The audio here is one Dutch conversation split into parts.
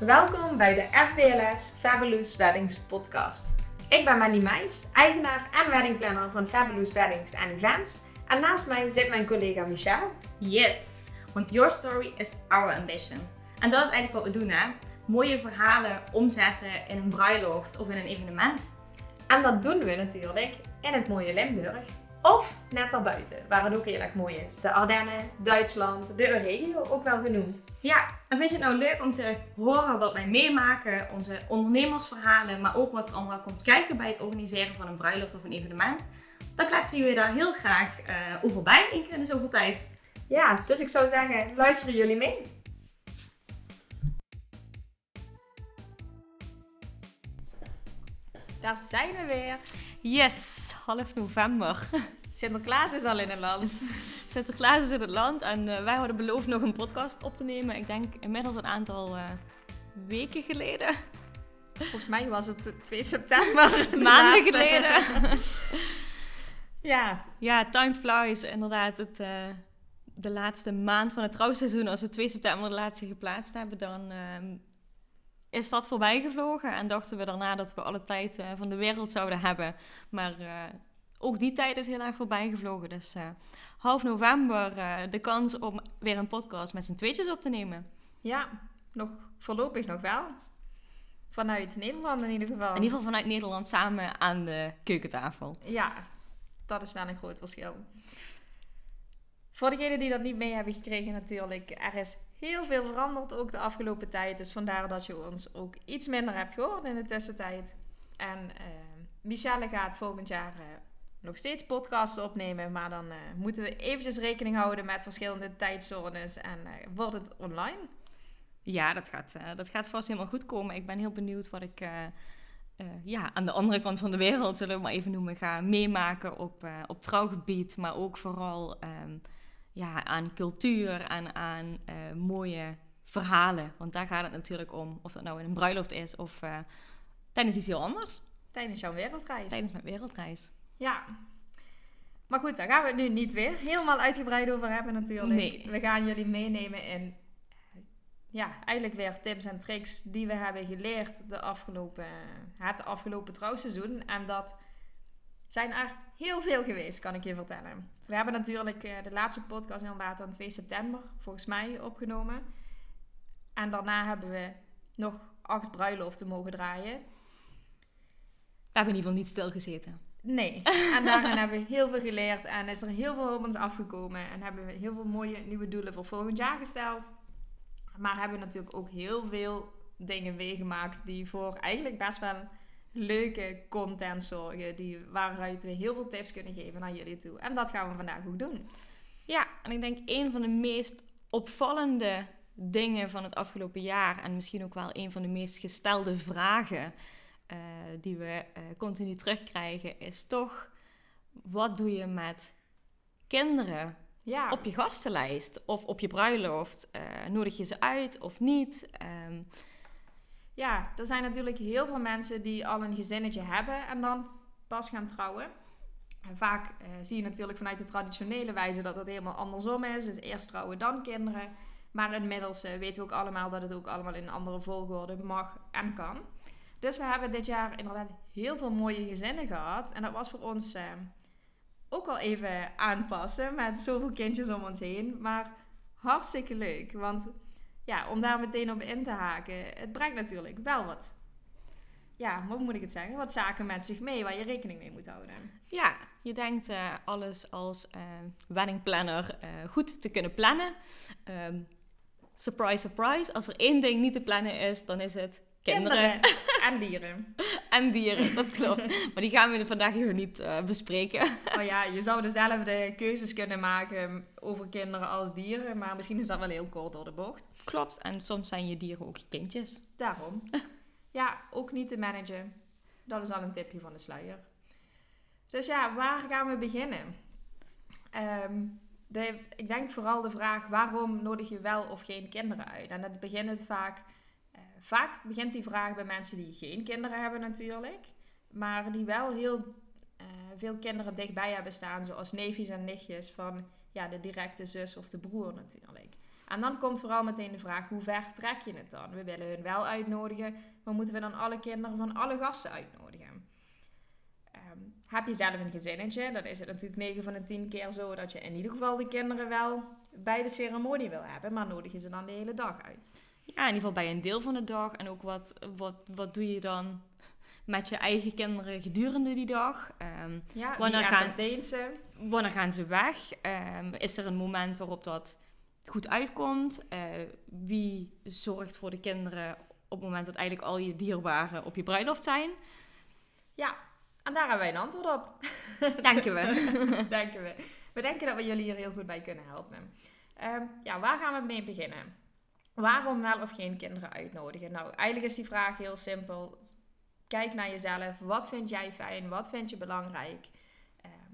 Welkom bij de FBLS Fabulous Weddings podcast. Ik ben Mandy Meijs, eigenaar en weddingplanner van Fabulous Weddings en Events. En naast mij zit mijn collega Michelle. Yes, want your story is our ambition. En dat is eigenlijk wat we doen, hè? Mooie verhalen omzetten in een bruiloft of in een evenement. En dat doen we natuurlijk in het mooie Limburg. Of net daarbuiten, waar het ook heel erg mooi is. De Ardennen, Duitsland, de regio ook wel genoemd. Ja, en vind je het nou leuk om te horen wat wij meemaken, onze ondernemersverhalen, maar ook wat er allemaal komt kijken bij het organiseren van een bruiloft of een evenement? Dan kletsen jullie daar heel graag uh, over bij in zoveel tijd. Ja, dus ik zou zeggen, luisteren jullie mee? Daar zijn we weer. Yes, half november. Sinterklaas is al in het land. Sinterklaas is in het land en uh, wij hadden beloofd nog een podcast op te nemen. Ik denk inmiddels een aantal uh, weken geleden. Volgens mij was het 2 september. Maanden geleden. ja. ja, time flies. Inderdaad, het, uh, de laatste maand van het trouwseizoen. Als we 2 september de laatste geplaatst hebben, dan ehm, is dat voorbij gevlogen. En dachten we daarna dat we alle tijd uh, van de wereld zouden hebben. Maar uh, ook die tijd is heel erg voorbij gevlogen. Dus uh, half november de kans om weer een podcast met z'n tweetjes op te nemen. Ja, nog voorlopig nog wel. Vanuit Nederland in ieder geval. In ieder geval vanuit Nederland samen aan de keukentafel. Ja, dat is wel een groot verschil. Voor degenen die dat niet mee hebben gekregen natuurlijk, er is heel veel veranderd ook de afgelopen tijd. Dus vandaar dat je ons ook iets minder hebt gehoord in de tussentijd. En uh, Michelle gaat volgend jaar uh, nog steeds podcasts opnemen. Maar dan uh, moeten we eventjes rekening houden met verschillende tijdzones. En wordt het online? Ja, dat gaat, dat gaat vast helemaal goed komen. Ik ben heel benieuwd wat ik ja, aan de andere kant van de wereld, zullen we maar even noemen, ga meemaken op, op trouwgebied. Maar ook vooral... Um, ja, aan cultuur en aan uh, mooie verhalen. Want daar gaat het natuurlijk om. Of dat nou in een bruiloft is of uh, tijdens iets heel anders. Tijdens jouw wereldreis. Tijdens mijn wereldreis. Ja. Maar goed, daar gaan we het nu niet weer helemaal uitgebreid over hebben natuurlijk. Nee. We gaan jullie meenemen in ja, eigenlijk weer tips en tricks die we hebben geleerd de afgelopen, het afgelopen trouwseizoen. En dat zijn er heel veel geweest, kan ik je vertellen. We hebben natuurlijk uh, de laatste podcast inderdaad aan 2 september, volgens mij, opgenomen. En daarna hebben we nog acht bruiloften mogen draaien. We hebben in ieder geval niet stilgezeten. Nee, en daarin hebben we heel veel geleerd en is er heel veel op ons afgekomen. En hebben we heel veel mooie nieuwe doelen voor volgend jaar gesteld. Maar hebben we natuurlijk ook heel veel dingen meegemaakt die voor eigenlijk best wel leuke content zorgen. Die, waaruit we heel veel tips kunnen geven naar jullie toe. En dat gaan we vandaag ook doen. Ja, en ik denk een van de meest opvallende dingen van het afgelopen jaar. En misschien ook wel een van de meest gestelde vragen uh, die we uh, continu terugkrijgen. Is toch, wat doe je met kinderen ja. op je gastenlijst? Of op je bruiloft? Uh, nodig je ze uit of niet? Um, ja, er zijn natuurlijk heel veel mensen die al een gezinnetje hebben en dan pas gaan trouwen. En vaak uh, zie je natuurlijk vanuit de traditionele wijze dat het helemaal andersom is. Dus eerst trouwen, dan kinderen. Maar inmiddels uh, weten we ook allemaal dat het ook allemaal in een andere volgorde mag en kan. Dus we hebben dit jaar inderdaad heel veel mooie gezinnen gehad. En dat was voor ons uh, ook wel even aanpassen met zoveel kindjes om ons heen. Maar hartstikke leuk. Want ja, om daar meteen op in te haken, het brengt natuurlijk wel wat, ja, hoe moet ik het zeggen, wat zaken met zich mee waar je rekening mee moet houden. Ja, je denkt uh, alles als uh, weddingplanner uh, goed te kunnen plannen. Um, surprise, surprise, als er één ding niet te plannen is, dan is het kinderen. kinderen. en dieren. en dieren, dat klopt. maar die gaan we vandaag hier niet uh, bespreken. oh ja, je zou dezelfde keuzes kunnen maken over kinderen als dieren. Maar misschien is dat wel heel kort door de bocht. Klopt, en soms zijn je dieren ook je kindjes. Daarom. ja, ook niet te managen. Dat is al een tipje van de sluier. Dus ja, waar gaan we beginnen? Um, de, ik denk vooral de vraag, waarom nodig je wel of geen kinderen uit? En dat begint het vaak vaak begint die vraag bij mensen die geen kinderen hebben natuurlijk. Maar die wel heel uh, veel kinderen dichtbij hebben staan. Zoals neefjes en nichtjes van ja, de directe zus of de broer natuurlijk. En dan komt vooral meteen de vraag, hoe ver trek je het dan? We willen hun wel uitnodigen, maar moeten we dan alle kinderen van alle gasten uitnodigen? Ehm, heb je zelf een gezinnetje, dan is het natuurlijk 9 van de 10 keer zo dat je in ieder geval de kinderen wel bij de ceremonie wil hebben, maar nodig je ze dan de hele dag uit? Ja, in ieder geval bij een deel van de dag. En ook wat, wat, wat doe je dan met je eigen kinderen gedurende die dag? Ehm, Ja, Wanneer gaan- ze? wanneer gaan ze weg? Ehm, is er een moment waarop dat goed uitkomt? Eh, wie zorgt voor de kinderen op het moment dat eigenlijk al je dierbaren op je bruiloft zijn? Ja, en daar hebben wij een antwoord op. Denken we. denken we. We denken dat we jullie hier heel goed bij kunnen helpen. Ehm, ja, waar gaan we mee beginnen? Waarom wel of geen kinderen uitnodigen? Nou, eigenlijk is die vraag heel simpel. Kijk naar jezelf. Wat vind jij fijn? Wat vind je belangrijk? Ehm,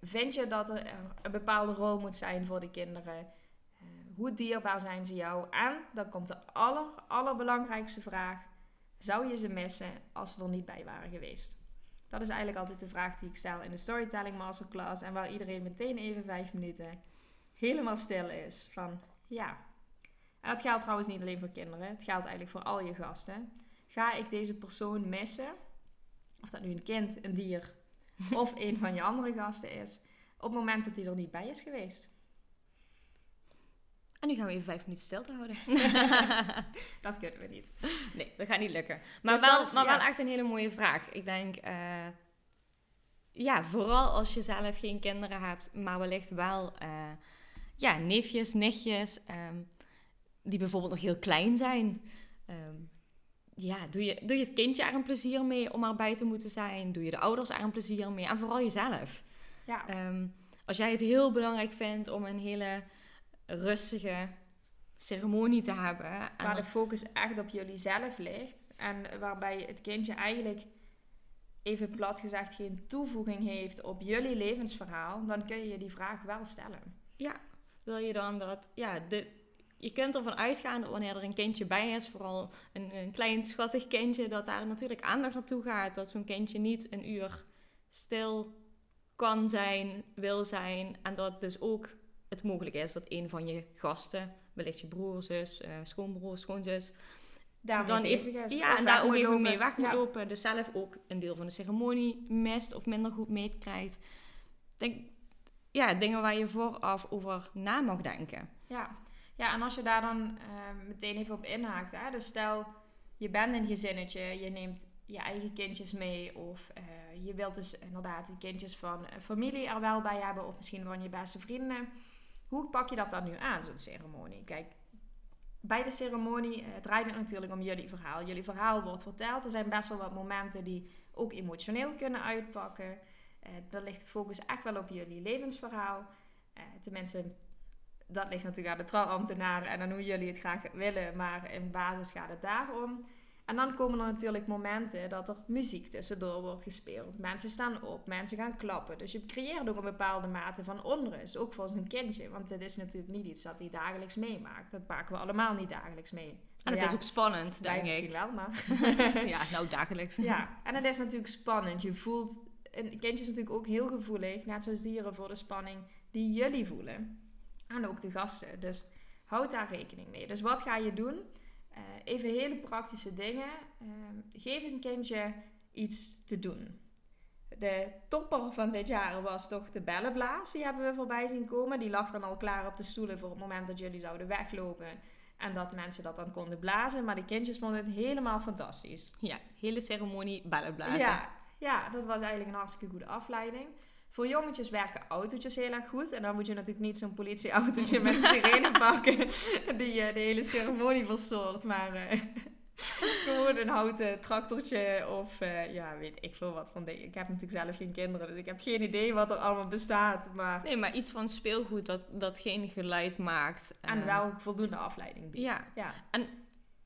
vind je dat er een bepaalde rol moet zijn voor de kinderen? Eh, hoe dierbaar zijn ze jou? En dan komt de aller, allerbelangrijkste vraag. Zou je ze missen als ze er niet bij waren geweest? Dat is eigenlijk altijd de vraag die ik stel in de Storytelling Masterclass. En waar iedereen meteen even vijf minuten helemaal stil is. Van ja. En dat geldt trouwens niet alleen voor kinderen. Het geldt eigenlijk voor al je gasten. Ga ik deze persoon missen? Of dat nu een kind, een dier of een van je andere gasten is. Op het moment dat hij er niet bij is geweest. En nu gaan we even vijf minuten stil te houden. Dat kunnen we niet. Nee, dat gaat niet lukken. Maar, Dus wel, dat is- maar wel echt een hele mooie vraag. Ik denk, eh, ja, vooral als je zelf geen kinderen hebt, maar wellicht wel eh, ja, neefjes, nichtjes, ehm, die bijvoorbeeld nog heel klein zijn. Ehm, ja, doe je, doe je het kindje er een plezier mee om erbij te moeten zijn? Doe je de ouders er een plezier mee? En vooral jezelf. Ja, Ehm, als jij het heel belangrijk vindt om een hele rustige ceremonie te hebben. en waar de focus echt op jullie zelf ligt. En waarbij het kindje eigenlijk, even plat gezegd, geen toevoeging heeft op jullie levensverhaal. Dan kun je je die vraag wel stellen. wil je dan dat, ja, de, je kunt ervan uitgaan dat wanneer er een kindje bij is, vooral een, een klein schattig kindje, dat daar natuurlijk aandacht naartoe gaat. Dat zo'n kindje niet een uur stil kan zijn, wil zijn. En dat dus ook het mogelijk is dat een van je gasten, wellicht je broer, zus, eh, schoonbroer, schoonzus, Daarmee dan bezig even, is. ja, Of en daar ook even lopen. mee weg moet Ja. lopen. Dus zelf ook een deel van de ceremonie mist of minder goed meekrijgt. Denk, ja, dingen waar je vooraf over na mag denken. Ja. Ja, en als je daar dan eh, meteen even op inhaakt. Hè? Dus stel, je bent een gezinnetje, je neemt je eigen kindjes mee. Of eh, je wilt dus inderdaad de kindjes van eh, familie er wel bij hebben. Of misschien van je beste vrienden. Hoe pak je dat dan nu aan, zo'n ceremonie? Kijk, bij de ceremonie eh, draait het natuurlijk om jullie verhaal. Jullie verhaal wordt verteld. Er zijn best wel wat momenten die ook emotioneel kunnen uitpakken. Eh dan ligt de focus echt wel op jullie levensverhaal. Eh, tenminste, dat ligt natuurlijk aan de trouwambtenaren en aan hoe jullie het graag willen. Maar in basis gaat het daarom. En dan komen er natuurlijk momenten dat er muziek tussendoor wordt gespeeld. Mensen staan op, mensen gaan klappen. Dus je creëert ook een bepaalde mate van onrust, ook voor zo'n kindje. Want dit is natuurlijk niet iets dat hij dagelijks meemaakt. Dat maken we allemaal niet dagelijks mee. En het Ja, is ook spannend, denk misschien ik. wel, maar... ja, nou dagelijks. Ja, en het is natuurlijk spannend. Je voelt... Een kindje is natuurlijk ook heel gevoelig, net zoals dieren, voor de spanning die jullie voelen. En ook de gasten. Dus houd daar rekening mee. Dus wat ga je doen? Eh, even hele praktische dingen. Ehm, geef een kindje iets te doen. De topper van dit jaar was toch de bellenblaas. Die hebben we voorbij zien komen. Die lag dan al klaar op de stoelen voor het moment dat jullie zouden weglopen. En dat mensen dat dan konden blazen. Maar de kindjes vonden het helemaal fantastisch. Ja, hele ceremonie ballen blazen. Ja, ja, dat was eigenlijk een hartstikke goede afleiding. Voor jongetjes werken autootjes heel erg goed. En dan moet je natuurlijk niet zo'n politieautootje met sirene pakken. Die eh, de hele ceremonie verstoort. Maar eh, gewoon een houten tractortje of eh, ja, weet ik veel wat van dingen. Ik heb natuurlijk zelf geen kinderen, dus ik heb geen idee wat er allemaal bestaat. Maar... Nee, maar iets van speelgoed dat, dat geen geluid maakt. En wel voldoende afleiding biedt. Ja. ja.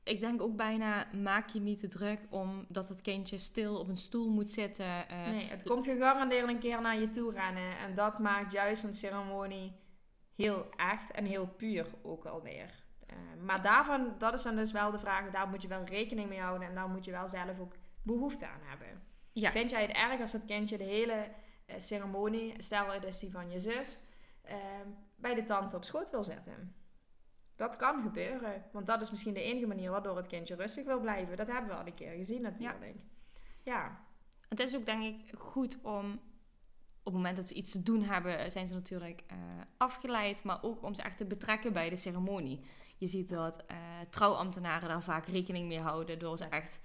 Ik denk ook bijna, maak je niet te druk omdat het kindje stil op een stoel moet zitten. eh, Nee, het komt gegarandeerd een keer naar je toe rennen. En dat maakt juist een ceremonie heel echt en heel puur ook alweer. Eh, maar daarvan, dat is dan dus wel de vraag, daar moet je wel rekening mee houden. En daar moet je wel zelf ook behoefte aan hebben. Ja. Vind jij het erg als het kindje de hele eh, ceremonie, stel het is die van je zus, bij de tante op schoot wil zetten? Dat kan gebeuren. Want dat is misschien de enige manier waardoor het kindje rustig wil blijven. Dat hebben we al een keer gezien natuurlijk. Ja. Het is ook denk ik goed om op het moment dat ze iets te doen hebben, zijn ze natuurlijk uh, afgeleid, maar ook om ze echt te betrekken bij de ceremonie. Je ziet dat uh, trouwambtenaren daar vaak rekening mee houden door ze echt.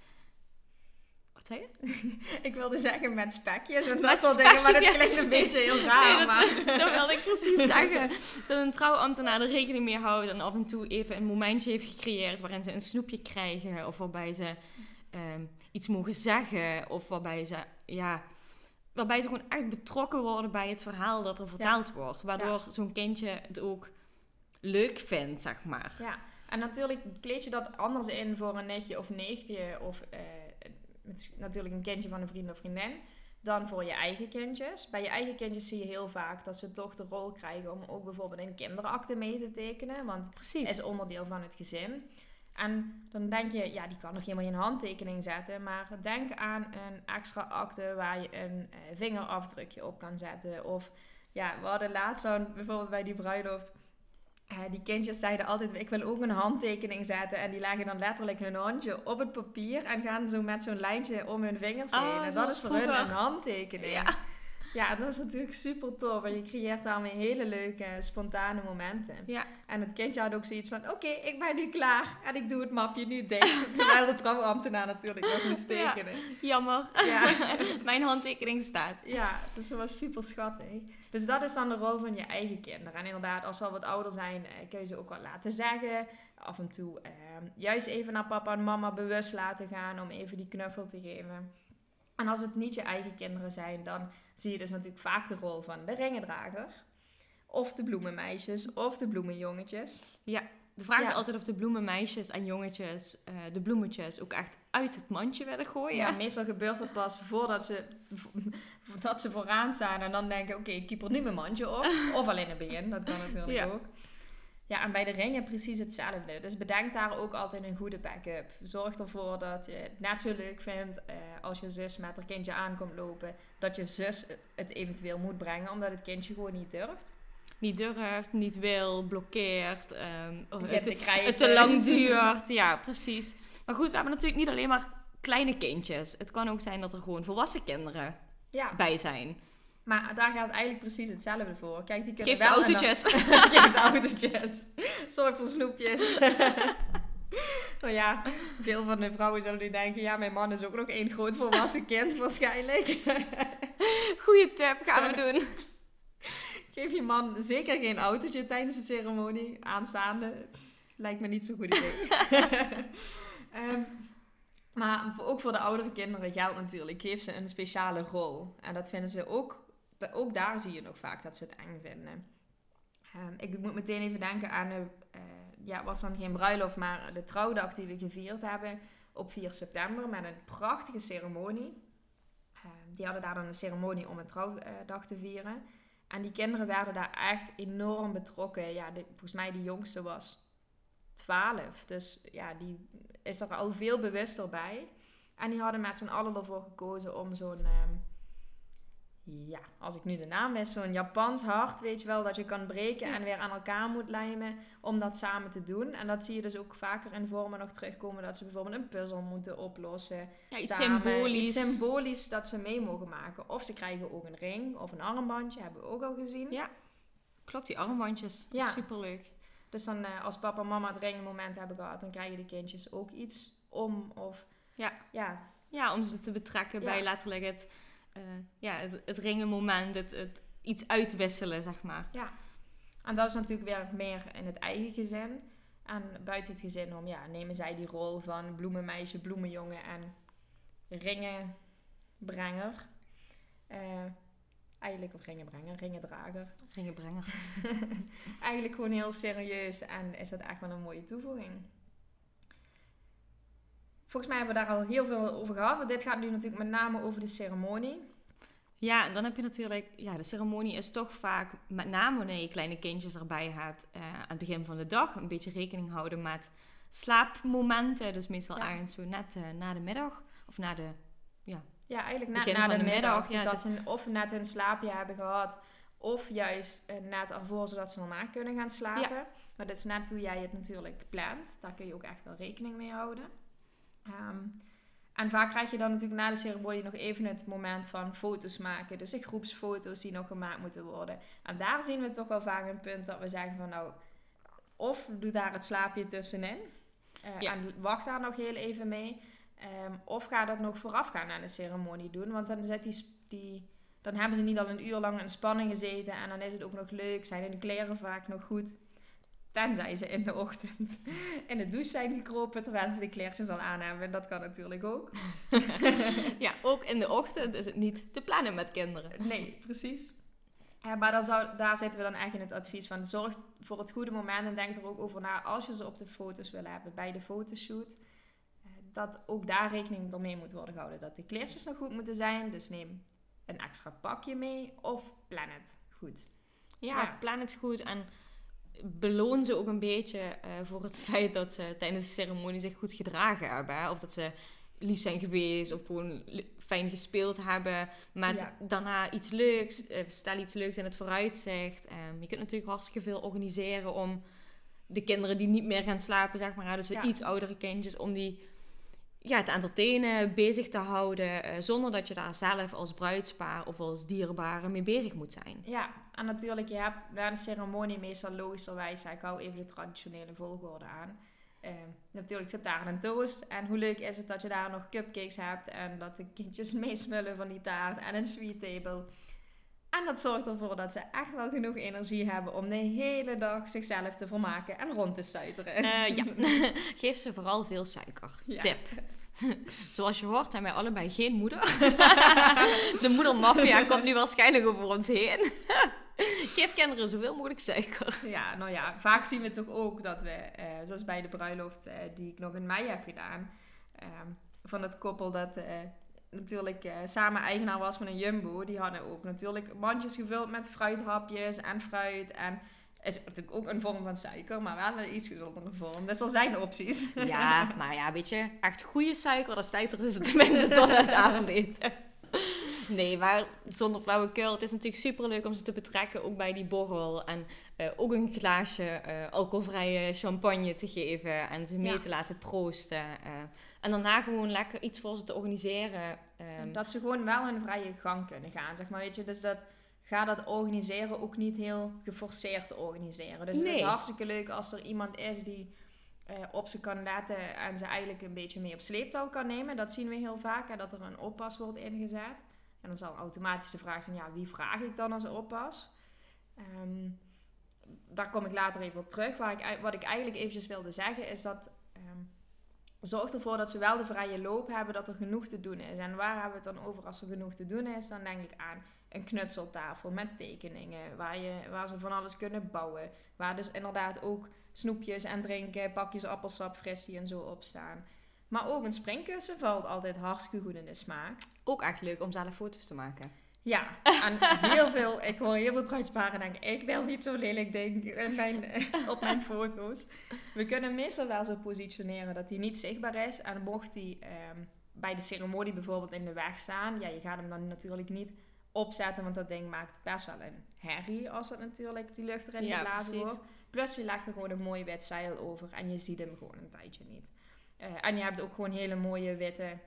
Wat ik wilde zeggen met spekjes en dat soort dingen, maar dat klinkt een beetje heel raar. Nee, dat, maar... dat wilde ik precies zeggen. Dat een trouwambtenaar er rekening mee houdt en af en toe even een momentje heeft gecreëerd waarin ze een snoepje krijgen of waarbij ze uh, iets mogen zeggen of waarbij ze ja waarbij ze gewoon echt betrokken worden bij het verhaal dat er verteld wordt. Waardoor zo'n kindje het ook leuk vindt, zeg maar. Ja, en natuurlijk kleed je dat anders in voor een netje of neefje of uh, natuurlijk een kindje van een vriend of vriendin dan voor je eigen kindjes. Bij je eigen kindjes zie je heel vaak dat ze toch de rol krijgen om ook bijvoorbeeld een kinderakte mee te tekenen, want het is onderdeel van het gezin. En dan denk je, ja, die kan nog helemaal geen handtekening zetten. Maar denk aan een extra akte waar je een uh, vingerafdrukje op kan zetten. Of ja, we hadden laatst dan bijvoorbeeld bij die bruiloft. Uh, die kindjes zeiden altijd, ik wil ook een handtekening zetten. En die leggen dan letterlijk hun handje op het papier. En gaan zo met zo'n lijntje om hun vingers heen. Oh, en dat is voor hun een handtekening. Ja. Ja, dat is natuurlijk super tof. En je creëert daarmee hele leuke, spontane momenten. Ja. En het kindje had ook zoiets van: Oké, ik ben nu klaar. En ik doe het mapje nu dicht. Terwijl de trouwambtenaar natuurlijk nog moest tekenen. Ja, jammer. Ja. Mijn handtekening staat. Ja, dus dat was super schattig. Dus dat is dan de rol van je eigen kinderen. En inderdaad, als ze al wat ouder zijn, eh, kun je ze ook wat laten zeggen. Af en toe eh, juist even naar papa en mama bewust laten gaan om even die knuffel te geven. En als het niet je eigen kinderen zijn, dan zie je dus natuurlijk vaak de rol van de ringendrager. Of de bloemenmeisjes, of de bloemenjongetjes. Ja, de vraag is altijd of de bloemenmeisjes en jongetjes uh, de bloemetjes ook echt uit het mandje willen gooien. Ja, meestal gebeurt dat pas voordat ze, voordat ze vooraan staan en dan denken, oké, ik kiep er nu mijn mandje op. of alleen in het begin, dat kan natuurlijk ja. ook. Ja, en bij de ringen precies hetzelfde. Dus bedenk daar ook altijd een goede backup. Zorg ervoor dat je het net zo leuk vindt uh, als je zus met haar kindje aankomt lopen. Dat je zus het eventueel moet brengen, omdat het kindje gewoon niet durft. Niet durft, niet wil, blokkeert. Um, het, het te lang duurt. Ja, precies. Maar goed, we hebben natuurlijk niet alleen maar kleine kindjes. Het kan ook zijn dat er gewoon volwassen kinderen ja. bij zijn. Maar daar gaat eigenlijk precies hetzelfde voor. Kijk, die kunnen Geef wel... autootjes. Dan... Geef ze autootjes. Zorg voor snoepjes. nou ja, veel van de vrouwen zullen nu denken... Ja, mijn man is ook nog één groot volwassen kind waarschijnlijk. Goeie tip, gaan we doen. Geef je man zeker geen autootje tijdens de ceremonie. Aanstaande. Lijkt me niet zo'n goed idee. um, maar ook voor de oudere kinderen geldt natuurlijk. Geef ze een speciale rol. En dat vinden ze ook ook daar zie je nog vaak dat ze het eng vinden. Ehm, ik moet meteen even denken aan, de, uh, ja, was dan geen bruiloft, maar de trouwdag die we gevierd hebben op 4 september met een prachtige ceremonie. Ehm, die hadden daar dan een ceremonie om een trouwdag te vieren. En die kinderen werden daar echt enorm betrokken. Ja, volgens mij de jongste was 12. Dus ja, die is er al veel bewuster bij. En die hadden met z'n allen ervoor gekozen om zo'n ehm, ja, als ik nu de naam is, zo'n Japans hart, weet je wel, dat je kan breken en weer aan elkaar moet lijmen om dat samen te doen. En dat zie je dus ook vaker in vormen nog terugkomen, dat ze bijvoorbeeld een puzzel moeten oplossen. Ja, iets samen, symbolisch. Iets symbolisch dat ze mee mogen maken. Of ze krijgen ook een ring of een armbandje, hebben we ook al gezien. Ja, klopt, die armbandjes. Ja. Superleuk. Dus dan uh, als papa en mama het ringmoment hebben gehad, dan krijgen de kindjes ook iets om of... Ja, ja. ja om ze te betrekken bij letterlijk het uh, ja, het, het ringenmoment, het, het iets uitwisselen, zeg maar. Ja, en dat is natuurlijk weer meer in het eigen gezin. En buiten het gezin om, ja, nemen zij die rol van bloemenmeisje, bloemenjongen en ringenbrenger. Uh, eigenlijk, of ringenbrenger, ringendrager. Ringenbrenger. eigenlijk gewoon heel serieus en is dat echt wel een mooie toevoeging. Volgens mij hebben we daar al heel veel over gehad. Want dit gaat nu natuurlijk met name over de ceremonie. Ja, dan heb je natuurlijk... Ja, de ceremonie is toch vaak... Met name wanneer je kleine kindjes erbij hebt... Uh, aan het begin van de dag een beetje rekening houden met slaapmomenten. Dus meestal ja. ergens zo net uh, na de middag. Of na de... Ja, ja eigenlijk na, na de, middag. dus dat ze of net een slaapje hebben gehad... Of juist uh, net ervoor, zodat ze daarna kunnen gaan slapen. Maar dat is net hoe jij het natuurlijk plant. Daar kun je ook echt wel rekening mee houden. Ehm, en vaak krijg je dan natuurlijk na de ceremonie nog even het moment van foto's maken. Dus de groepsfoto's die nog gemaakt moeten worden. En daar zien we toch wel vaak een punt dat we zeggen van nou, of doe daar het slaapje tussenin. Uh, En wacht daar nog heel even mee. Ehm, of ga dat nog voorafgaan aan de ceremonie doen. Want dan, zet die, die, dan hebben ze niet al een uur lang in spanning gezeten. En dan is het ook nog leuk. Zijn de kleren vaak nog goed. Tenzij ze in de ochtend in de douche zijn gekropen terwijl ze de kleertjes al aan hebben. Dat kan natuurlijk ook. ja, ook in de ochtend is het niet te plannen met kinderen. Nee, precies. Ja, maar dan zou, daar zitten we dan echt in het advies van zorg voor het goede moment en denk er ook over na als je ze op de foto's wil hebben bij de fotoshoot. Eh, dat ook daar rekening mee moet worden gehouden. Dat de kleertjes nog goed moeten zijn. Dus neem een extra pakje mee of plan het goed. Ja, ja. plan het goed en beloon ze ook een beetje uh, voor het feit dat ze tijdens de ceremonie zich goed gedragen hebben. Of dat ze lief zijn geweest of gewoon fijn gespeeld hebben. Met daarna iets leuks. Uh, stel iets leuks in het vooruitzicht. Um, je kunt natuurlijk hartstikke veel organiseren om de kinderen die niet meer gaan slapen, zeg maar, dus iets oudere kindjes, om die ja, te entertainen, bezig te houden, uh, zonder dat je daar zelf als bruidspaar of als dierbare mee bezig moet zijn. Ja, en natuurlijk, je hebt na de ceremonie meestal logischerwijs, ik hou even de traditionele volgorde aan. Uh, natuurlijk de taart en toast. En hoe leuk is het dat je daar nog cupcakes hebt en dat de kindjes meesmullen van die taart en een sweet table. En dat zorgt ervoor dat ze echt wel genoeg energie hebben om de hele dag zichzelf te vermaken en rond te stuiteren. Uh, ja, geef ze vooral veel suiker. Tip. Zoals je hoort zijn wij allebei geen moeder. de moedermafia komt nu waarschijnlijk over ons heen. Geef kinderen zoveel mogelijk suiker. Ja, nou ja, vaak zien we toch ook dat we, uh, zoals bij de bruiloft uh, die ik nog in mei heb gedaan, uh, van het koppel dat eh, natuurlijk samen eigenaar was van een Jumbo, die hadden ook natuurlijk mandjes gevuld met fruithapjes en fruit en is natuurlijk ook een vorm van suiker, maar wel een iets gezondere vorm. Dus er zijn opties. Ja, maar ja, weet je, echt goede suiker, dat stuiteren ze tenminste tot het avondeten. Nee, maar zonder flauwekul. Het is natuurlijk super leuk om ze te betrekken, ook bij die borrel. En uh, ook een glaasje uh, alcoholvrije champagne te geven en ze mee te laten proosten. Uh, en daarna gewoon lekker iets voor ze te organiseren. Um. Dat ze gewoon wel hun vrije gang kunnen gaan, zeg maar. Weet je, dus dat ga dat organiseren ook niet heel geforceerd organiseren. Dus nee. het is hartstikke leuk als er iemand is die uh, op ze kan letten en ze eigenlijk een beetje mee op sleeptouw kan nemen. Dat zien we heel vaak, hè, dat er een oppas wordt ingezet. En dan zal automatisch de vraag zijn, ja, wie vraag ik dan als oppas? Um, daar kom ik later even op terug. Waar ik, wat ik eigenlijk eventjes wilde zeggen is dat... Um, zorg ervoor dat ze wel de vrije loop hebben, dat er genoeg te doen is. En waar hebben we het dan over als er genoeg te doen is? Dan denk ik aan een knutseltafel met tekeningen, waar, je, waar ze van alles kunnen bouwen. Waar dus inderdaad ook snoepjes en drinken, pakjes appelsap, fristie en zo op staan. Maar ook een springkussen valt altijd hartstikke goed in de smaak. Ook echt leuk om zelf foto's te maken. Ja, en heel veel, ik hoor heel veel bruidsparen denken, ik wil niet zo lelijk ding in mijn, op mijn foto's. We kunnen meestal wel zo positioneren dat hij niet zichtbaar is. En mocht hij ehm, bij de ceremonie bijvoorbeeld in de weg staan, ja, je gaat hem dan natuurlijk niet opzetten, want dat ding maakt best wel een herrie als het natuurlijk die lucht erin ja, geblazen wordt. Plus je legt er gewoon een mooi wit zeil over en je ziet hem gewoon een tijdje niet. Uh, en je hebt ook gewoon hele mooie witte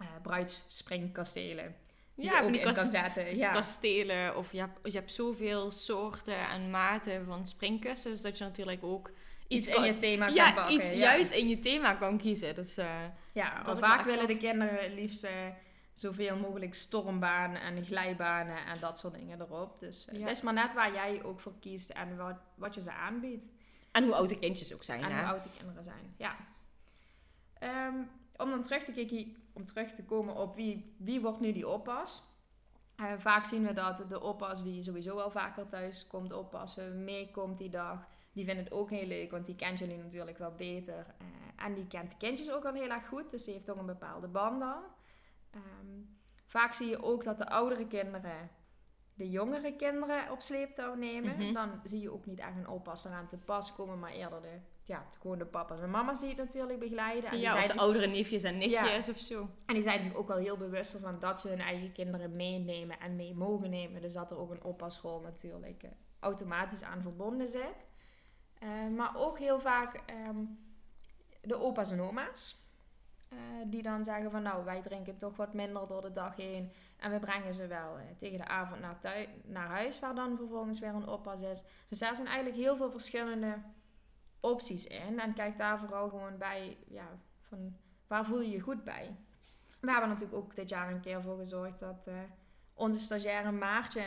uh, bruidsspringkastelen. Ja, ook in kan zetten. Ja. kastelen. Of je hebt, je hebt zoveel soorten en maten van springkussen. Dus dat je natuurlijk ook iets, in je thema kan pakken. Iets ja. juist in je thema kan kiezen. Dus, uh, ja, vaak willen de kinderen liefst zoveel mogelijk stormbanen en glijbanen en dat soort dingen erop. Dus uh, is maar net waar jij ook voor kiest en wat, wat je ze aanbiedt. En hoe oud de kindjes ook zijn. En hoe oud de kinderen zijn, ja. Um, om dan terug te kijken, om terug te komen op wie, wie wordt nu die oppas. Uh, vaak zien we dat de oppas die sowieso wel vaker thuis komt oppassen, meekomt die dag. Die vindt het ook heel leuk, want die kent jullie natuurlijk wel beter. Uh, en die kent de kindjes ook al heel erg goed, dus die heeft toch een bepaalde band dan. Um, vaak zie je ook dat de oudere kinderen de jongere kinderen op sleeptouw nemen. Mhm. Dan zie je ook niet echt een oppas eraan te pas komen, maar eerder de ja, gewoon de papa's en mama's die het natuurlijk begeleiden. En die zijn de zich, oudere neefjes en nichtjes of zo. en die zijn zich ook wel heel bewust van dat ze hun eigen kinderen meenemen en mee mogen nemen. Dus dat er ook een oppasrol natuurlijk eh, automatisch aan verbonden zit. Eh, maar ook heel vaak ehm, de opa's en oma's. Eh, die dan zeggen van nou, wij drinken toch wat minder door de dag heen. En we brengen ze wel eh, tegen de avond naar, naar huis, waar dan vervolgens weer een oppas is. Dus daar zijn eigenlijk heel veel verschillende opties in. En kijk daar vooral gewoon bij, ja, van waar voel je je goed bij. We hebben natuurlijk ook dit jaar een keer voor gezorgd dat eh, onze stagiaire Maartje...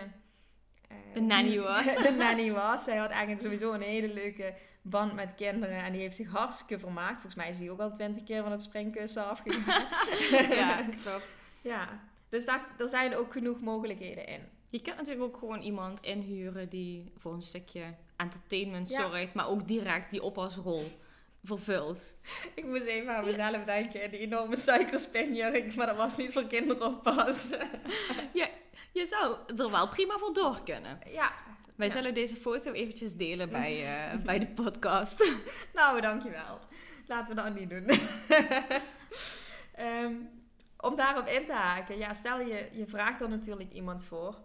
De nanny was. de nanny was. Zij had eigenlijk sowieso een hele leuke band met kinderen. En die heeft zich hartstikke vermaakt. Volgens mij is die ook al twintig keer van het springkussen afgegaan. ja, klopt. ja. Dus daar, er zijn ook genoeg mogelijkheden in. Je kunt natuurlijk ook gewoon iemand inhuren die voor een stukje entertainment Ja. zorgt, maar ook direct die oppasrol vervult. Ik moest even aan mezelf denken. Die enorme suikerspinjurk. Maar dat was niet voor kinderoppas. Je zou er wel prima voor door kunnen. ja. Wij Ja. zullen deze foto eventjes delen bij, eh, bij de podcast. Nou, dankjewel. Laten we dat niet doen. Ehm, om daarop in te haken. Ja, stel je, je vraagt er natuurlijk iemand voor.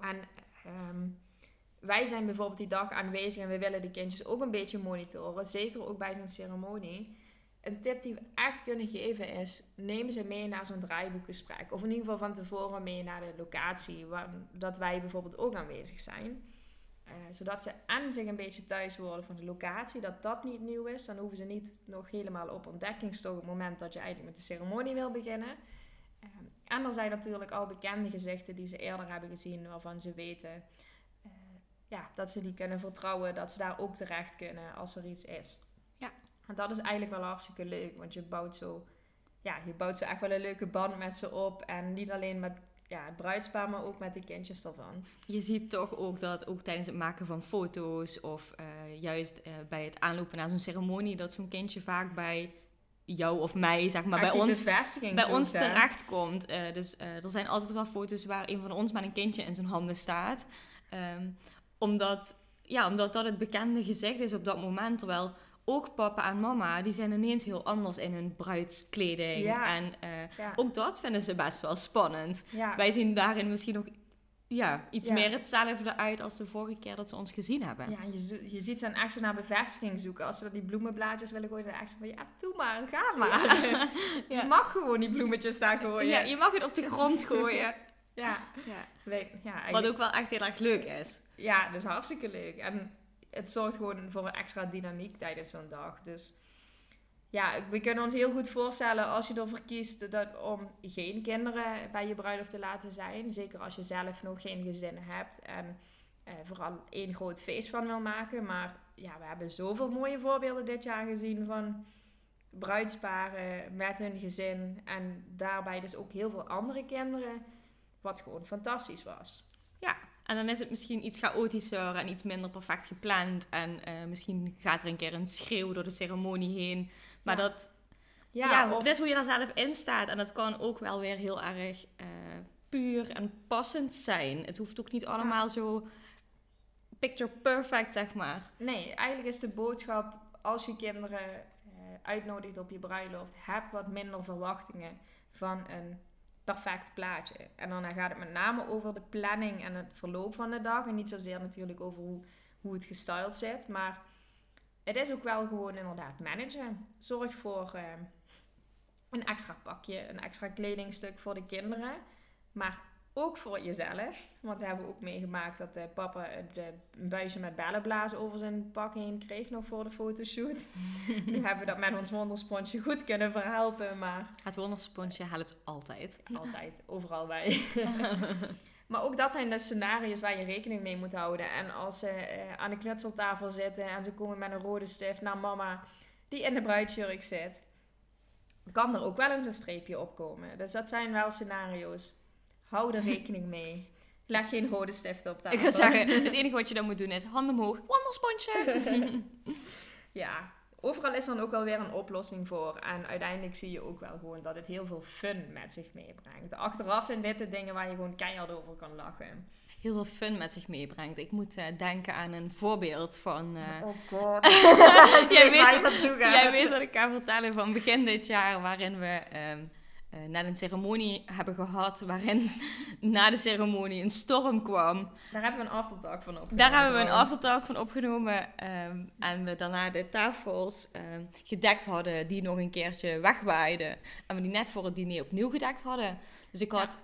En ehm, wij zijn bijvoorbeeld die dag aanwezig en we willen de kindjes ook een beetje monitoren. Zeker ook bij zo'n ceremonie. Een tip die we echt kunnen geven is: neem ze mee naar zo'n draaiboekgesprek. Of in ieder geval van tevoren mee naar de locatie, waar, dat wij bijvoorbeeld ook aanwezig zijn. Eh, zodat ze en zich een beetje thuis worden van de locatie, dat dat niet nieuw is. Dan hoeven ze niet nog helemaal op ontdekkingstocht op het moment dat je eigenlijk met de ceremonie wil beginnen. Eh, en er zijn natuurlijk al bekende gezichten die ze eerder hebben gezien, waarvan ze weten eh, ja, dat ze die kunnen vertrouwen, dat ze daar ook terecht kunnen als er iets is. En dat is eigenlijk wel hartstikke leuk, want je bouwt zo, ja, je bouwt zo echt wel een leuke band met ze op. En niet alleen met ja, het bruidspaar, maar ook met de kindjes ervan. Je ziet toch ook dat ook tijdens het maken van foto's of eh, juist eh, bij het aanlopen naar zo'n ceremonie, dat zo'n kindje vaak bij jou of mij, zeg maar, Echt bij ons, bij ons hè? terecht komt. Eh, dus er zijn altijd wel foto's waar een van ons met een kindje in zijn handen staat. Ehm, omdat, ja, omdat dat het bekende gezicht is op dat moment. Terwijl ook papa en mama, die zijn ineens heel anders in hun bruidskleding. Ja. En eh, Ja. ook dat vinden ze best wel spannend. ja. Wij zien daarin misschien nog ja, iets meer hetzelfde uit als de vorige keer dat ze ons gezien hebben. Ja, je, je ziet ze dan echt zo naar bevestiging zoeken. Als ze die bloemenblaadjes willen gooien, dan echt zo van... Ja, doe maar, ga maar. Je mag gewoon die bloemetjes daar gooien. Ja, je mag het op de grond gooien. ja. ja. Wat ook wel echt heel erg leuk is. ja, dat is hartstikke leuk. En het zorgt gewoon voor een extra dynamiek tijdens zo'n dag. Dus ja, we kunnen ons heel goed voorstellen als je ervoor kiest dat, om geen kinderen bij je bruiloft te laten zijn. Zeker als je zelf nog geen gezin hebt en eh, vooral één groot feest van wil maken. Maar ja, we hebben zoveel mooie voorbeelden dit jaar gezien van bruidsparen met hun gezin. En daarbij dus ook heel veel andere kinderen. Wat gewoon fantastisch was. En dan is het misschien iets chaotischer en iets minder perfect gepland. En eh, misschien gaat er een keer een schreeuw door de ceremonie heen. Maar Ja. dat, Ja, ja, of- dat is hoe je daar zelf in staat. En dat kan ook wel weer heel erg eh, puur en passend zijn. Het hoeft ook niet allemaal zo picture perfect, zeg maar. Nee, eigenlijk is de boodschap als je kinderen eh, uitnodigt op je bruiloft, heb wat minder verwachtingen van een perfect plaatje. En dan gaat het met name over de planning en het verloop van de dag. En niet zozeer natuurlijk over hoe, hoe het gestyled zit. Maar het is ook wel gewoon inderdaad managen. Zorg voor eh, een extra pakje, een extra kledingstuk voor de kinderen. Maar ook voor jezelf. Want we hebben ook meegemaakt dat eh, papa het, eh, een buisje met bellenblazen over zijn pak heen kreeg nog voor de fotoshoot. nu hebben we dat met ons wondersponsje goed kunnen verhelpen, maar Het wondersponsje helpt altijd. altijd, overal bij. maar ook dat zijn de scenario's waar je rekening mee moet houden. En als ze eh, aan de knutseltafel zitten en ze komen met een rode stift naar mama die in de bruidsjurk zit, kan er ook wel eens een streepje opkomen. Dus dat zijn wel scenario's. Hou er rekening mee. Leg geen rode stift op tafel. Ik ga zeggen, het enige wat je dan moet doen is handen omhoog, wondersponsje. Ja, overal is dan ook wel weer een oplossing voor. En uiteindelijk zie je ook wel gewoon dat het heel veel fun met zich meebrengt. Achteraf zijn dit de dingen waar je gewoon keihard over kan lachen. Heel veel fun met zich meebrengt. Ik moet eh, denken aan een voorbeeld van... eh, Oh god. jij, weet jij weet wat ik ga vertellen van begin dit jaar, waarin we ehm, eh, net een ceremonie hebben gehad, waarin na de ceremonie een storm kwam. Daar hebben we een aftertalk van opgenomen. Daar hebben we een aftertalk van opgenomen ehm, en we daarna de tafels ehm, gedekt hadden die nog een keertje wegwaaiden. En we die net voor het diner opnieuw gedekt hadden. Dus ik Ja. had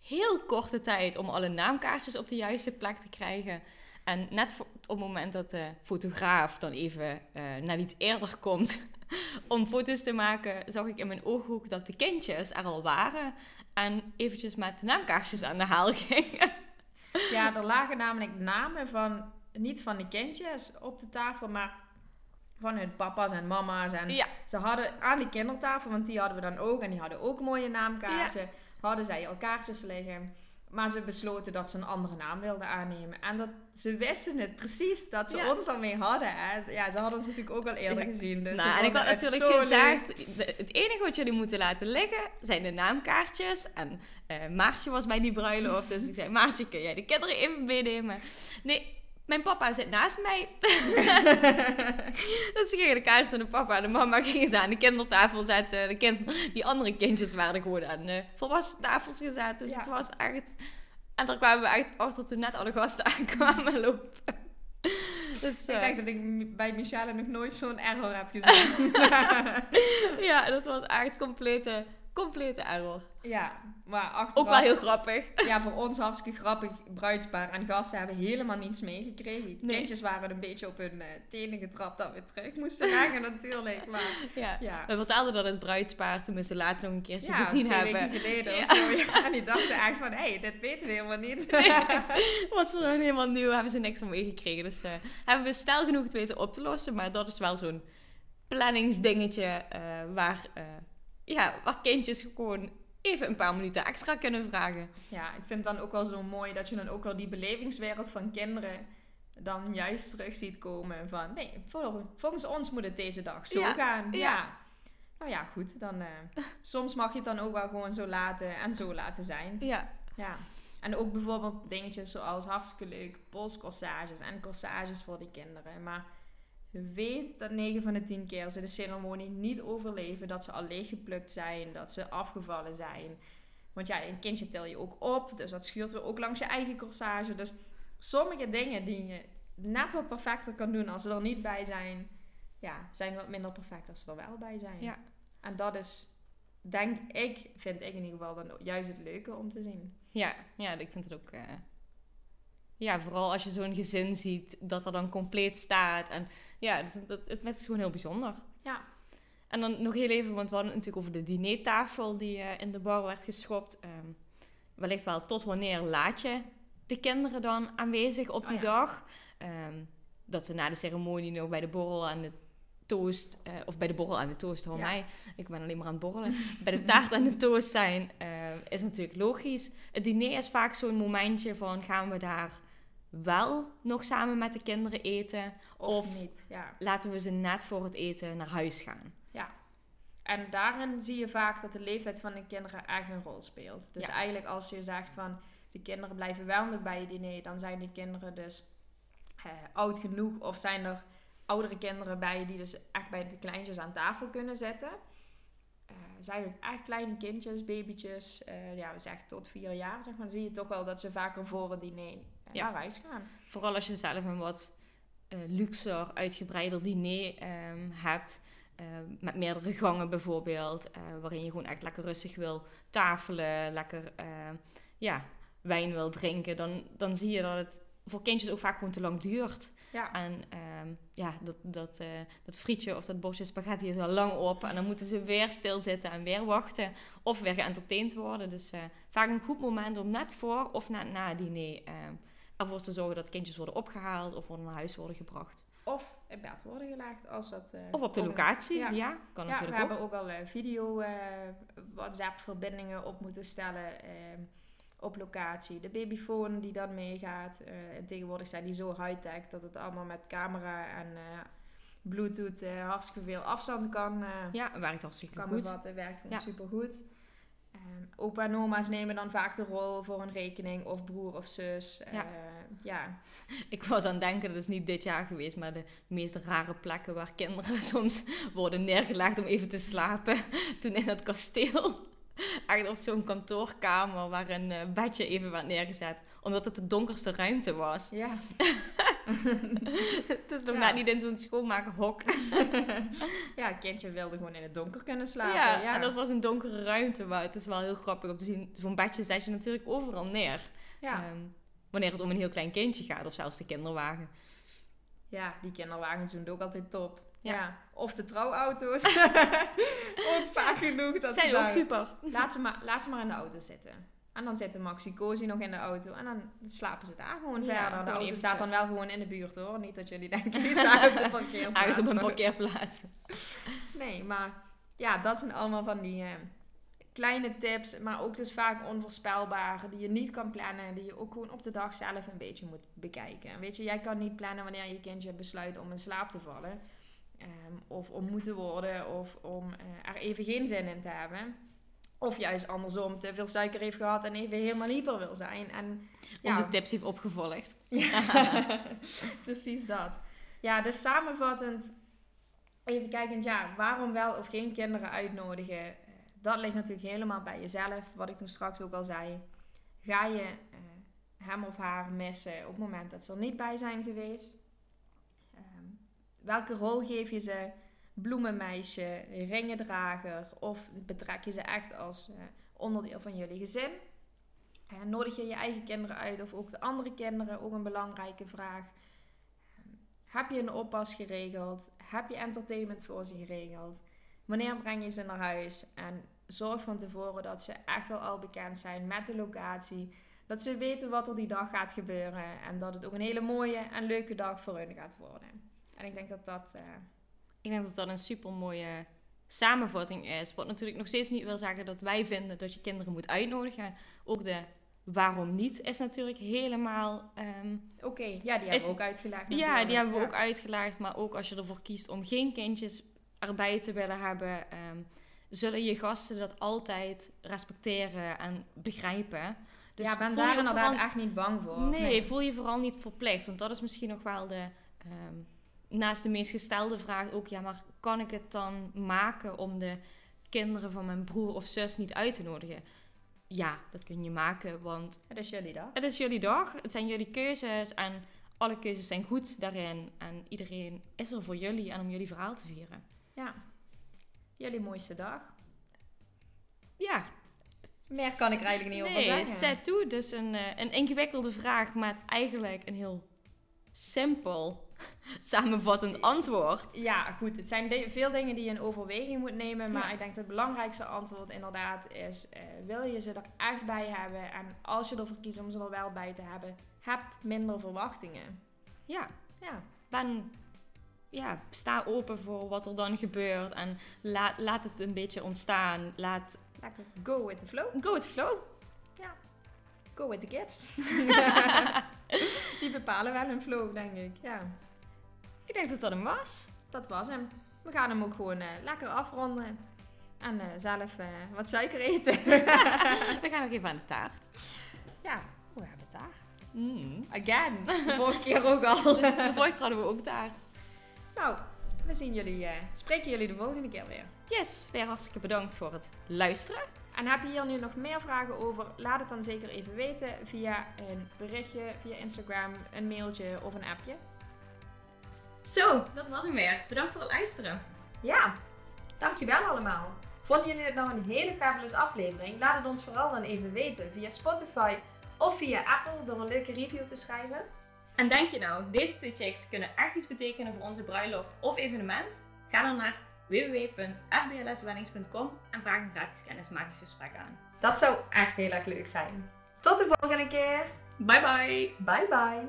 heel korte tijd om alle naamkaartjes op de juiste plek te krijgen. En net op het moment dat de fotograaf dan even eh net iets eerder komt om foto's te maken, zag ik in mijn ooghoek dat de kindjes er al waren. En eventjes met de naamkaartjes aan de haal gingen. Ja, er lagen namelijk namen van, niet van de kindjes op de tafel, maar van hun papa's en mama's. En Ja. ze hadden aan de kindertafel, want die hadden we dan ook, en die hadden ook een mooie naamkaartje, hadden zij al kaartjes liggen. Maar ze besloten dat ze een andere naam wilden aannemen. En dat, ze wisten het precies, dat ze Ja. ons al mee hadden. Hè. Ja, ze hadden ons natuurlijk ook al eerder Ja. gezien. Dus nou, en ik had natuurlijk gezegd, leuk. het enige wat jullie moeten laten liggen zijn de naamkaartjes. En eh, Maartje was bij die bruiloft, dus ik zei, Maartje, kun jij de kinderen even meenemen? Nee, mijn papa zit naast mij. dus ze gingen de kaartjes van de papa en de mama gingen ze aan de kindertafel zetten. De kind, die andere kindjes waren gewoon aan de volwassen tafels gezet. Dus Ja. het was echt... En daar kwamen we echt achter toen net alle gasten aankwamen lopen. Dus, Ik eh, denk dat ik bij Michelle nog nooit zo'n error heb gezien. ja, dat was echt complete, complete error. ja, maar achteraf... Ook wel heel grappig. Ja, voor ons hartstikke grappig bruidspaar. En gasten hebben helemaal niets meegekregen. Nee. Kindjes waren een beetje op hun eh, tenen getrapt dat we terug moesten leggen natuurlijk. Maar Ja. ja, We vertelden dat het bruidspaar toen we ze laatst nog een keertje ja gezien twee hebben. weken geleden Ja. of zo. Ja, en die dachten echt van, hé, hey, dit weten we helemaal niet. was voor hen helemaal nieuw, hebben ze niks van meegekregen. Dus eh, hebben we snel genoeg het weten op te lossen. Maar dat is wel zo'n planningsdingetje eh, waar, ja, waar kindjes gewoon even een paar minuten extra kunnen vragen. Ja, ik vind het dan ook wel zo mooi dat je dan ook wel die belevingswereld van kinderen dan juist terug ziet komen. Van, nee, vol- volgens ons moet het deze dag zo Ja, gaan. Ja. ja. Nou ja, goed. Dan, eh, soms mag je het dan ook wel gewoon zo laten en zo laten zijn. Ja, Ja. En ook bijvoorbeeld dingetjes zoals hartstikke leuk polscorsages en corsages voor die kinderen. Maar weet dat 9 van de 10 keer ze de ceremonie niet overleven. Dat ze al leeggeplukt zijn, dat ze afgevallen zijn. Want ja, een kindje tel je ook op, dus dat schuurt weer ook langs je eigen corsage. Dus sommige dingen die je net wat perfecter kan doen als ze er niet bij zijn, ja, zijn wat minder perfect als ze er wel bij zijn. Ja. En dat is, denk ik, vind ik in ieder geval dan juist het leuke om te zien. ja, ja ik vind het ook... eh, ja, vooral als je zo'n gezin ziet dat er dan compleet staat. En ja, dat, dat, het het is gewoon heel bijzonder. Ja. En dan nog heel even, want we hadden het natuurlijk over de dinertafel die eh, in de bar werd geschopt. Ehm, wellicht wel tot wanneer laat je de kinderen dan aanwezig op Oh die ja. dag? Ehm, dat ze na de ceremonie nog bij de borrel en de toast, eh, of bij de borrel en de toast, hoor Ja. mij. Ik ben alleen maar aan het borrelen. bij de taart en de toast zijn, eh, is natuurlijk logisch. Het diner is vaak zo'n momentje van, gaan we daar wel nog samen met de kinderen eten? Of, Of- niet. Ja. Laten we ze net voor het eten naar huis gaan? En daarin zie je vaak dat de leeftijd van de kinderen echt een rol speelt. Dus Ja. eigenlijk als je zegt van de kinderen blijven wel nog bij je diner, dan zijn de kinderen dus eh, oud genoeg of zijn er oudere kinderen bij je die dus echt bij de kleintjes aan tafel kunnen zitten. Eh, zijn het echt kleine kindjes, babytjes, eh, ja, we zeggen tot vier jaar, zeg maar, zie je toch wel dat ze vaker voor het diner Ja. naar gaan. Vooral als je zelf een wat eh luxer, uitgebreider diner ehm, hebt. ehm, met meerdere gangen bijvoorbeeld. eh, waarin je gewoon echt lekker rustig wil tafelen. Lekker ehm, ja, wijn wil drinken. Dan, dan zie je dat het voor kindjes ook vaak gewoon te lang duurt. Ja. En ja, dat, dat, eh, dat frietje of dat bordje spaghetti is al lang op. En dan moeten ze weer stilzitten en weer wachten. Of weer geëntertaind worden. Dus vaak een goed moment om net voor of net na het diner ervoor te zorgen dat kindjes worden opgehaald of worden naar huis worden gebracht. Of in bed worden gelegd als dat... eh, Of op de locatie, ja, Ja. kan Ja, natuurlijk we ook. hebben ook al eh, video eh, WhatsApp-verbindingen op moeten stellen op locatie. De babyfoon die dan meegaat. En tegenwoordig zijn die zo high-tech dat het allemaal met camera en Bluetooth hartstikke veel afstand kan, Ja, werkt hartstikke kan goed. bevatten. Werkt gewoon Ja. super goed. Opa en oma's nemen dan vaak de rol voor een rekening. Of broer of zus. Ja. Eh, ja. Ik was aan het denken, dat is niet dit jaar geweest, maar de meest rare plekken waar kinderen soms worden neergelegd om even te slapen. Toen in het kasteel, echt op zo'n kantoorkamer waar een eh, bedje even werd neergezet. Omdat het de donkerste ruimte was. ja. Het is nog Ja. net niet in zo'n schoonmakerhok. ja, een kindje wilde gewoon in het donker kunnen slapen. Ja, Ja, en dat was een donkere ruimte, maar het is wel heel grappig om te zien. Zo'n bedje zet je natuurlijk overal neer. ja. Ehm, wanneer het om een heel klein kindje gaat, of zelfs de kinderwagen. Ja, die kinderwagens doen het ook altijd top. Ja. Ja. Of de trouwauto's. ook vaak genoeg. Dat Zijn ook super. Laat ze, maar, laat ze maar in de auto zitten. En dan zitten Maxi Cozy nog in de auto. En dan slapen ze daar gewoon Ja, verder. De gewoon auto eventjes. staat dan wel gewoon in de buurt hoor. Niet dat jullie denken, die staan op de parkeerplaats. Ergens op een parkeerplaats. Nee, maar ja, dat zijn allemaal van die eh, kleine tips. Maar ook dus vaak onvoorspelbare. Die je niet kan plannen. Die je ook gewoon op de dag zelf een beetje moet bekijken. Weet je, jij kan niet plannen wanneer je kindje besluit om in slaap te vallen. Ehm, of om moe te worden. Of om eh, er even geen zin in te hebben. Of juist andersom, te veel suiker heeft gehad en even helemaal hyper wil zijn. En, ja, Onze tips heeft opgevolgd. precies dat. Ja, dus samenvattend, even kijkend, ja, waarom wel of geen kinderen uitnodigen? Dat ligt natuurlijk helemaal bij jezelf, wat ik toen straks ook al zei. Ga je eh, hem of haar missen op het moment dat ze er niet bij zijn geweest? Ehm, welke rol geef je ze? Bloemenmeisje, ringendrager of betrek je ze echt als eh, onderdeel van jullie gezin? Eh, nodig je je eigen kinderen uit of ook de andere kinderen? Ook een belangrijke vraag. Ehm, Heb je een oppas geregeld? Heb je entertainment voor ze geregeld? Wanneer breng je ze naar huis? En zorg van tevoren dat ze echt al, al bekend zijn met de locatie. Dat ze weten wat er die dag gaat gebeuren. En dat het ook een hele mooie en leuke dag voor hun gaat worden. En ik denk dat dat... Ik denk dat dat een super mooie samenvatting is. Wat natuurlijk nog steeds niet wil zeggen dat wij vinden dat je kinderen moet uitnodigen. Ook de waarom niet is natuurlijk helemaal. ehm, Oké, ja, die hebben Is- we ook uitgelegd ja, die hebben we Ja. ook uitgelegd. Maar ook als je ervoor kiest om geen kindjes erbij te willen hebben, ehm, zullen je gasten dat altijd respecteren en begrijpen. Dus ja, ben daar inderdaad vooral- echt niet bang voor. Nee, voel je vooral niet verplicht. Want dat is misschien nog wel de. ehm, naast de meest gestelde vraag ook, ja, maar kan ik het dan maken om de kinderen van mijn broer of zus niet uit te nodigen? Ja, dat kun je maken, want Het is jullie dag. het is jullie dag, het zijn jullie keuzes en alle keuzes zijn goed daarin. En iedereen is er voor jullie en om jullie verhaal te vieren. Ja. Jullie mooiste dag. Ja, Meer kan ik er eigenlijk niet over zeggen. zet toe. Dus een, eh, een ingewikkelde vraag met eigenlijk een heel simpel samenvattend antwoord. Ja, goed. Het zijn de- veel dingen die je in overweging moet nemen. Maar Ja. ik denk dat het belangrijkste antwoord inderdaad is... eh, wil je ze er echt bij hebben? En als je ervoor kiest om ze er wel bij te hebben... heb minder verwachtingen. Ja, Ja. ben, ja, sta open voor wat er dan gebeurt en laat, laat het een beetje ontstaan. Laat Lekker go with the flow. go with the flow. Go with the kids. die bepalen wel hun flow, denk ik. Ja, Ik denk dat dat hem was. dat was hem. We gaan hem ook gewoon eh, lekker afronden. En eh, zelf eh, wat suiker eten. We gaan nog even aan de taart. ja, we hebben taart. Mm. Again. De vorige keer ook al. De vorige keer hadden we ook taart. nou, we zien jullie, spreken jullie de volgende keer weer. Yes, weer hartstikke bedankt voor het luisteren. En heb je hier nu nog meer vragen over? Laat het dan zeker even weten via een berichtje, via Instagram, een mailtje of een appje. Zo, dat was hem weer. Bedankt voor het luisteren. Ja, dankjewel allemaal. Vonden jullie dit nou een hele fabulous aflevering? Laat het ons vooral dan even weten via Spotify of via Apple door een leuke review te schrijven. En denk je nou, deze twee chicks kunnen echt iets betekenen voor onze bruiloft of evenement? Ga dan naar www.fblsweddings.com en vraag een gratis kennismakingsgesprek aan. Dat zou echt heel erg leuk zijn. Tot de volgende keer. Bye bye! Bye bye.